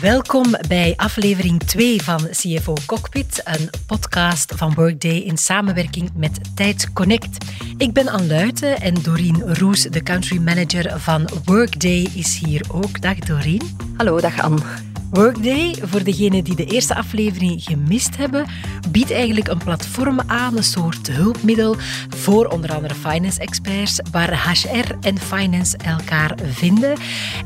Welkom bij aflevering 2 van CFO Cockpit, een podcast van Workday in samenwerking met Tijd Connect. Ik ben Anne Luiten en Doreen Roes, de country manager van Workday, is hier ook. Dag Doreen. Hallo, dag Anne. Workday, voor degenen die de eerste aflevering gemist hebben, biedt eigenlijk een platform aan, een soort hulpmiddel voor onder andere finance experts, waar HR en finance elkaar vinden.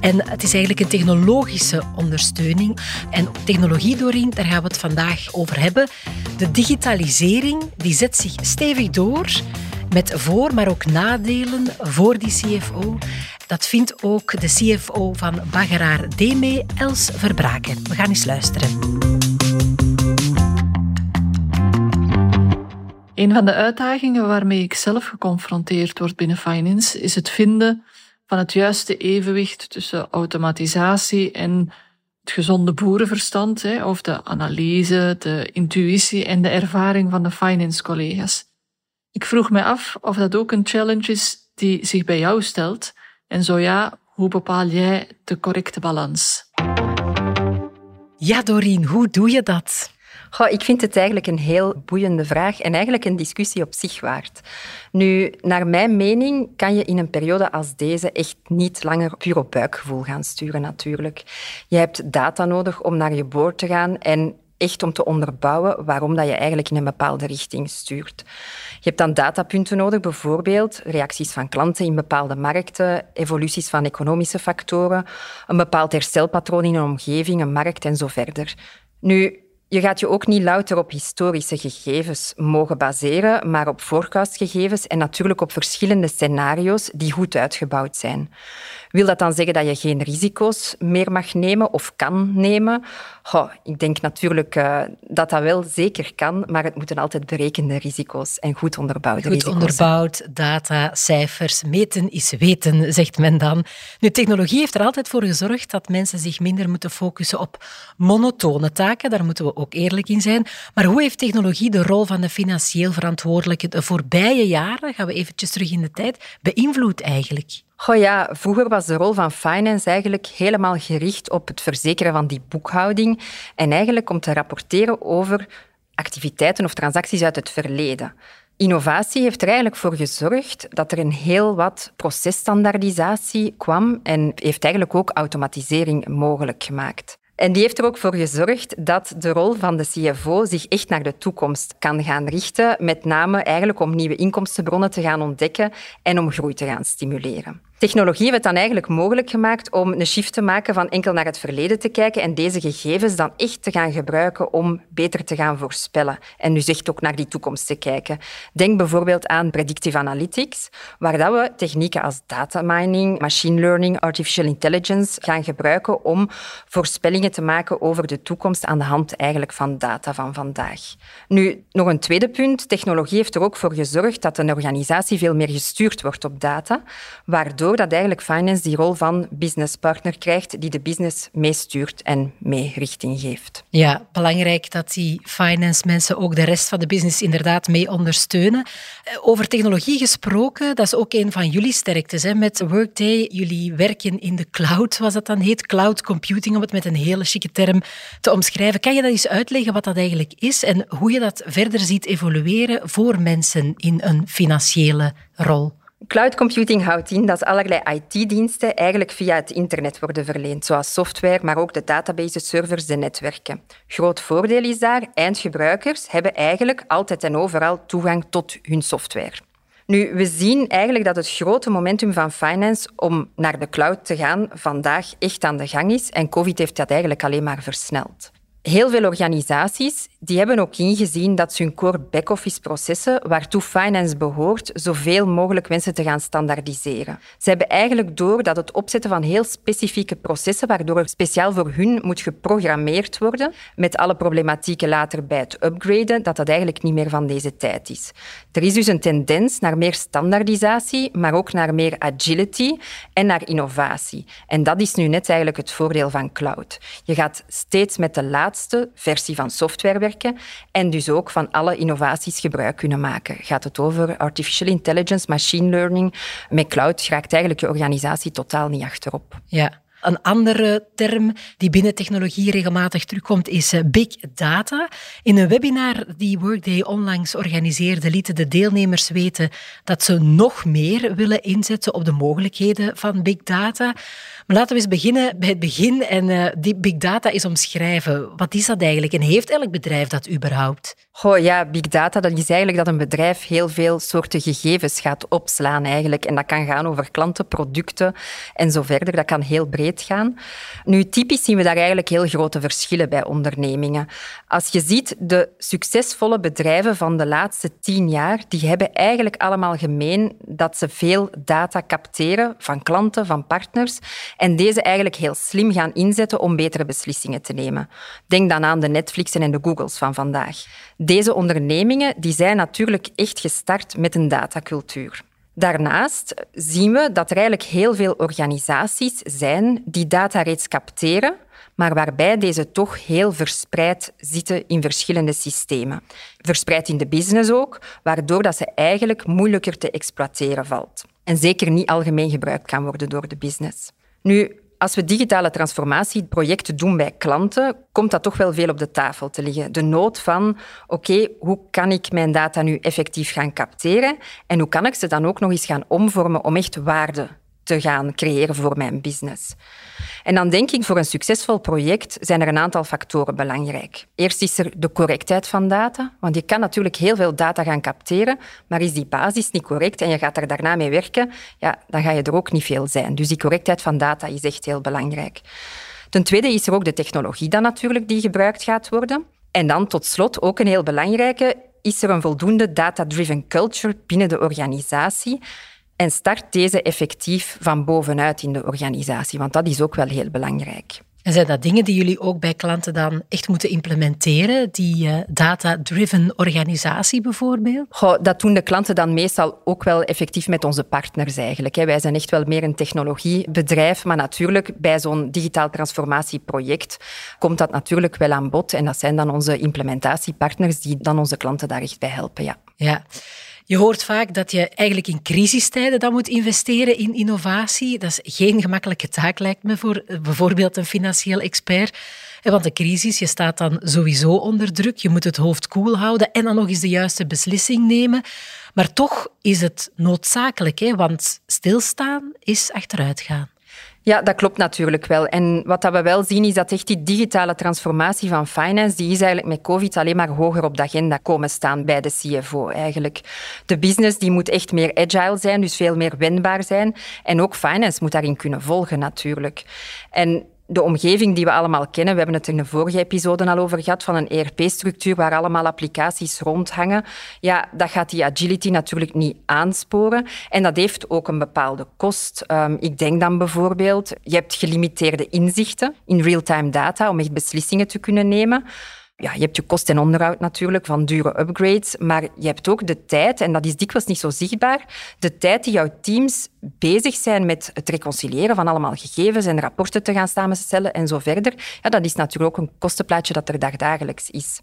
En het is eigenlijk een technologische ondersteuning. En technologie, Doreen, daar gaan we het vandaag over hebben. De digitalisering die zet zich stevig door met voor, maar ook nadelen voor die CFO. Dat vindt ook de CFO van Bageraar Deme, Els Verbraken. We gaan eens luisteren. Een van de uitdagingen waarmee ik zelf geconfronteerd word binnen finance is het vinden van het juiste evenwicht tussen automatisatie en het gezonde boerenverstand, of de analyse, de intuïtie en de ervaring van de finance collega's. Ik vroeg mij af of dat ook een challenge is die zich bij jou stelt en zo ja, hoe bepaal jij de correcte balans? Ja, Doreen, hoe doe je dat? Goh, ik vind het eigenlijk een heel boeiende vraag en eigenlijk een discussie op zich waard. Nu, naar mijn mening kan je in een periode als deze echt niet langer puur op buikgevoel gaan sturen, natuurlijk. Je hebt data nodig om naar je boord te gaan en echt om te onderbouwen waarom dat je eigenlijk in een bepaalde richting stuurt. Je hebt dan datapunten nodig, bijvoorbeeld reacties van klanten in bepaalde markten, evoluties van economische factoren, een bepaald herstelpatroon in een omgeving, een markt en zo verder. Nu, je gaat je ook niet louter op historische gegevens mogen baseren, maar op forecastgegevens en natuurlijk op verschillende scenario's die goed uitgebouwd zijn. Wil dat dan zeggen dat je geen risico's meer mag nemen of kan nemen? Goh, ik denk natuurlijk uh, dat dat wel zeker kan, maar het moeten altijd berekende risico's en goed onderbouwde goed risico's. Goed onderbouwd, data, cijfers, meten is weten, zegt men dan. Nu, technologie heeft er altijd voor gezorgd dat mensen zich minder moeten focussen op monotone taken, daar moeten we ook eerlijk in zijn. Maar hoe heeft technologie de rol van de financieel verantwoordelijke de voorbije jaren, gaan we eventjes terug in de tijd, beïnvloed eigenlijk? Ja, vroeger was de rol van finance eigenlijk helemaal gericht op het verzekeren van die boekhouding en eigenlijk om te rapporteren over activiteiten of transacties uit het verleden. Innovatie heeft er eigenlijk voor gezorgd dat er een heel wat processtandaardisatie kwam en heeft eigenlijk ook automatisering mogelijk gemaakt. En die heeft er ook voor gezorgd dat de rol van de CFO zich echt naar de toekomst kan gaan richten, met name eigenlijk om nieuwe inkomstenbronnen te gaan ontdekken en om groei te gaan stimuleren. Technologie heeft het dan eigenlijk mogelijk gemaakt om een shift te maken van enkel naar het verleden te kijken en deze gegevens dan echt te gaan gebruiken om beter te gaan voorspellen. En dus echt ook naar die toekomst te kijken. Denk bijvoorbeeld aan predictive analytics, waar dat we technieken als data mining, machine learning, artificial intelligence gaan gebruiken om voorspellingen te maken over de toekomst aan de hand eigenlijk van data van vandaag. Nu, nog een tweede punt. Technologie heeft er ook voor gezorgd dat een organisatie veel meer gestuurd wordt op data, waardoor dat eigenlijk finance die rol van businesspartner krijgt die de business meestuurt en mee richting geeft. Ja, belangrijk dat die finance mensen ook de rest van de business inderdaad mee ondersteunen. Eh, over technologie gesproken, dat is ook een van jullie sterktes. Hè? Met Workday, jullie werken in de cloud, zoals dat dan heet. Cloud computing, om het met een hele chique term te omschrijven. Kan je dat eens uitleggen wat dat eigenlijk is en hoe je dat verder ziet evolueren voor mensen in een financiële rol? Cloud computing houdt in dat allerlei IT-diensten eigenlijk via het internet worden verleend, zoals software, maar ook de databases, servers, de netwerken. Groot voordeel is daar, eindgebruikers hebben eigenlijk altijd en overal toegang tot hun software. Nu, we zien eigenlijk dat het grote momentum van finance om naar de cloud te gaan vandaag echt aan de gang is en COVID heeft dat eigenlijk alleen maar versneld. Heel veel organisaties die hebben ook ingezien dat ze hun core back-office processen, waartoe finance behoort, zoveel mogelijk wensen te gaan standaardiseren. Ze hebben eigenlijk door dat het opzetten van heel specifieke processen, waardoor er speciaal voor hun moet geprogrammeerd worden, met alle problematieken later bij het upgraden, dat dat eigenlijk niet meer van deze tijd is. Er is dus een tendens naar meer standaardisatie, maar ook naar meer agility en naar innovatie. En dat is nu net eigenlijk het voordeel van cloud. Je gaat steeds met de laatste versie van software werken en dus ook van alle innovaties gebruik kunnen maken. Gaat het over artificial intelligence, machine learning, met cloud raakt eigenlijk je organisatie totaal niet achterop. Ja. Een andere term die binnen technologie regelmatig terugkomt is eh, big data. In een webinar die Workday onlangs organiseerde, lieten de deelnemers weten dat ze nog meer willen inzetten op de mogelijkheden van big data. Maar laten we eens beginnen bij het begin en uh, die big data is omschrijven. Wat is dat eigenlijk en heeft elk bedrijf dat überhaupt? Goh, ja, big data, dat is eigenlijk dat een bedrijf heel veel soorten gegevens gaat opslaan eigenlijk. En dat kan gaan over klanten, producten en zo verder. Dat kan heel breed gaan. Nu, typisch zien we daar eigenlijk heel grote verschillen bij ondernemingen. Als je ziet, de succesvolle bedrijven van de laatste tien jaar, die hebben eigenlijk allemaal gemeen dat ze veel data capteren van klanten, van partners, en deze eigenlijk heel slim gaan inzetten om betere beslissingen te nemen. Denk dan aan de Netflixen en de Googles van vandaag. Deze ondernemingen die zijn natuurlijk echt gestart met een datacultuur. Daarnaast zien we dat er eigenlijk heel veel organisaties zijn die data reeds capteren, maar waarbij deze toch heel verspreid zitten in verschillende systemen. Verspreid in de business ook, waardoor dat ze eigenlijk moeilijker te exploiteren valt. En zeker niet algemeen gebruikt kan worden door de business. Nu, als we digitale transformatieprojecten doen bij klanten, komt dat toch wel veel op de tafel te liggen. De nood van, oké, hoe kan ik mijn data nu effectief gaan capteren en hoe kan ik ze dan ook nog eens gaan omvormen om echt waarde te gaan creëren voor mijn business. En dan denk ik, voor een succesvol project zijn er een aantal factoren belangrijk. Eerst is er de correctheid van data, want je kan natuurlijk heel veel data gaan capteren, maar is die basis niet correct en je gaat er daarna mee werken, ja, dan ga je er ook niet veel zijn. Dus die correctheid van data is echt heel belangrijk. Ten tweede is er ook de technologie dan natuurlijk die gebruikt gaat worden. En dan tot slot ook een heel belangrijke, is er een voldoende data-driven culture binnen de organisatie en start deze effectief van bovenuit in de organisatie, want dat is ook wel heel belangrijk. En zijn dat dingen die jullie ook bij klanten dan echt moeten implementeren? Die uh, data-driven organisatie bijvoorbeeld? Goh, dat doen de klanten dan meestal ook wel effectief met onze partners eigenlijk. Wij zijn echt wel meer een technologiebedrijf, maar natuurlijk bij zo'n digitaal transformatieproject komt dat natuurlijk wel aan bod. En dat zijn dan onze implementatiepartners die dan onze klanten daar echt bij helpen. Ja. ja. Je hoort vaak dat je eigenlijk in crisistijden dan moet investeren in innovatie. Dat is geen gemakkelijke taak, lijkt me, voor eh, bijvoorbeeld een financieel expert. Want de crisis, je staat dan sowieso onder druk. Je moet het hoofd koel houden en dan nog eens de juiste beslissing nemen. Maar toch is het noodzakelijk, hè? want stilstaan is achteruitgaan. Ja, dat klopt natuurlijk wel. En wat dat we wel zien is dat echt die digitale transformatie van finance, die is eigenlijk met COVID alleen maar hoger op de agenda komen staan bij de CFO eigenlijk. De business die moet echt meer agile zijn, dus veel meer wendbaar zijn. En ook finance moet daarin kunnen volgen natuurlijk. En de omgeving die we allemaal kennen, we hebben het in de vorige episode al over gehad, van een ERP-structuur waar allemaal applicaties rondhangen, ja, dat gaat die agility natuurlijk niet aansporen. En dat heeft ook een bepaalde kost. Um, ik denk dan bijvoorbeeld, je hebt gelimiteerde inzichten in real-time data om echt beslissingen te kunnen nemen. Ja, je hebt je kost en onderhoud natuurlijk van dure upgrades, maar je hebt ook de tijd, en dat is dikwijls niet zo zichtbaar, de tijd die jouw teams bezig zijn met het reconciliëren van allemaal gegevens en rapporten te gaan samenstellen en zo verder. Ja, dat is natuurlijk ook een kostenplaatje dat er dagelijks is.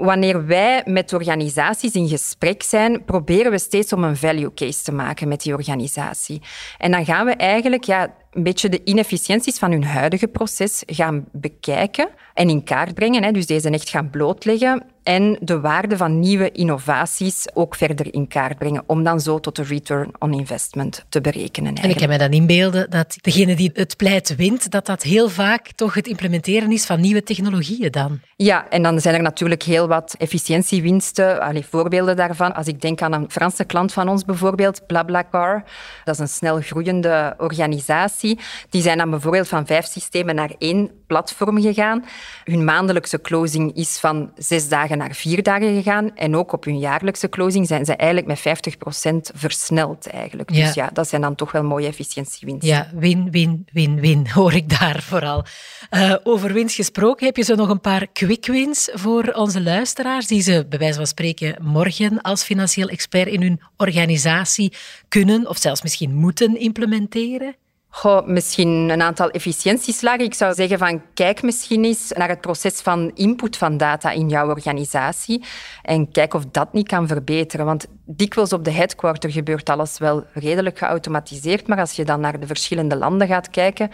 Wanneer wij met organisaties in gesprek zijn, proberen we steeds om een value case te maken met die organisatie. En dan gaan we eigenlijk ja, een beetje de inefficiënties van hun huidige proces gaan bekijken en in kaart brengen. Hè, dus deze echt gaan blootleggen en de waarde van nieuwe innovaties ook verder in kaart brengen, om dan zo tot de return on investment te berekenen. Eigenlijk. En ik kan me dan inbeelden dat degene die het pleit wint, dat dat heel vaak toch het implementeren is van nieuwe technologieën dan. Ja, en dan zijn er natuurlijk heel wat efficiëntiewinsten, allee, voorbeelden daarvan. Als ik denk aan een Franse klant van ons bijvoorbeeld, BlaBlaCar, dat is een snel groeiende organisatie. Die zijn dan bijvoorbeeld van vijf systemen naar één platform gegaan. Hun maandelijkse closing is van zes dagen naar vier dagen gegaan. En ook op hun jaarlijkse closing zijn ze eigenlijk met 50% versneld. Eigenlijk. Ja. Dus ja, dat zijn dan toch wel mooie efficiëntiewinsten. Ja, win, win, win, win, hoor ik daar vooral. Uh, over winst gesproken, heb je zo nog een paar quick wins voor onze luisteraars, die ze bij wijze van spreken morgen als financieel expert in hun organisatie kunnen of zelfs misschien moeten implementeren? Misschien een aantal efficiëntieslagen. Ik zou zeggen van kijk misschien eens naar het proces van input van data in jouw organisatie en kijk of dat niet kan verbeteren. Want dikwijls op de headquarter gebeurt alles wel redelijk geautomatiseerd, maar als je dan naar de verschillende landen gaat kijken,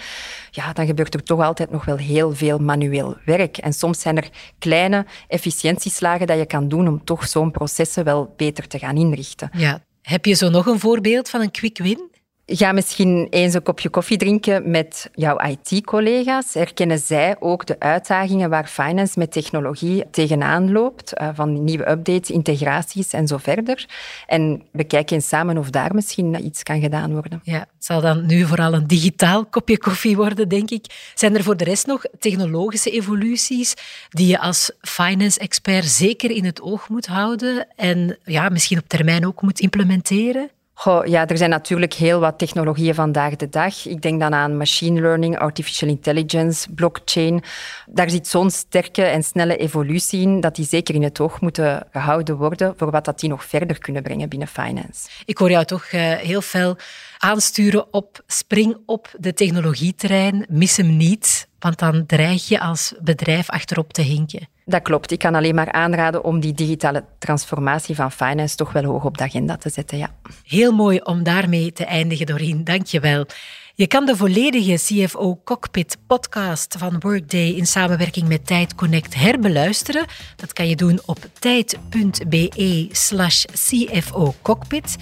ja, dan gebeurt er toch altijd nog wel heel veel manueel werk. En soms zijn er kleine efficiëntieslagen dat je kan doen om toch zo'n processen wel beter te gaan inrichten. Ja. Heb je zo nog een voorbeeld van een quick win? Ga misschien eens een kopje koffie drinken met jouw IT-collega's. Herkennen zij ook de uitdagingen waar finance met technologie tegenaan loopt, eh, van nieuwe updates, integraties en zo verder? En we kijken samen of daar misschien iets kan gedaan worden. Ja, het zal dan nu vooral een digitaal kopje koffie worden, denk ik. Zijn er voor de rest nog technologische evoluties die je als finance-expert zeker in het oog moet houden en ja, misschien op termijn ook moet implementeren? Goh, ja, er zijn natuurlijk heel wat technologieën vandaag de dag. Ik denk dan aan machine learning, artificial intelligence, blockchain. Daar zit zo'n sterke en snelle evolutie in dat die zeker in het oog moeten gehouden worden voor wat dat die nog verder kunnen brengen binnen finance. Ik hoor jou toch uh, heel veel aansturen op spring op de technologieterrein, mis hem niet, want dan dreig je als bedrijf achterop te hinken. Dat klopt. Ik kan alleen maar aanraden om die digitale transformatie van finance toch wel hoog op de agenda te zetten. Ja. Heel mooi om daarmee te eindigen, Doreen. Dank je wel. Je kan de volledige CFO Cockpit podcast van Workday in samenwerking met Tijd Connect herbeluisteren. Dat kan je doen op tijd.be slash CFO Cockpit.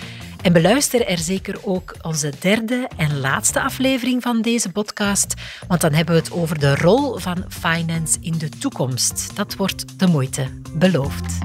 En beluister er zeker ook onze derde en laatste aflevering van deze podcast, want dan hebben we het over de rol van finance in de toekomst. Dat wordt de moeite, beloofd.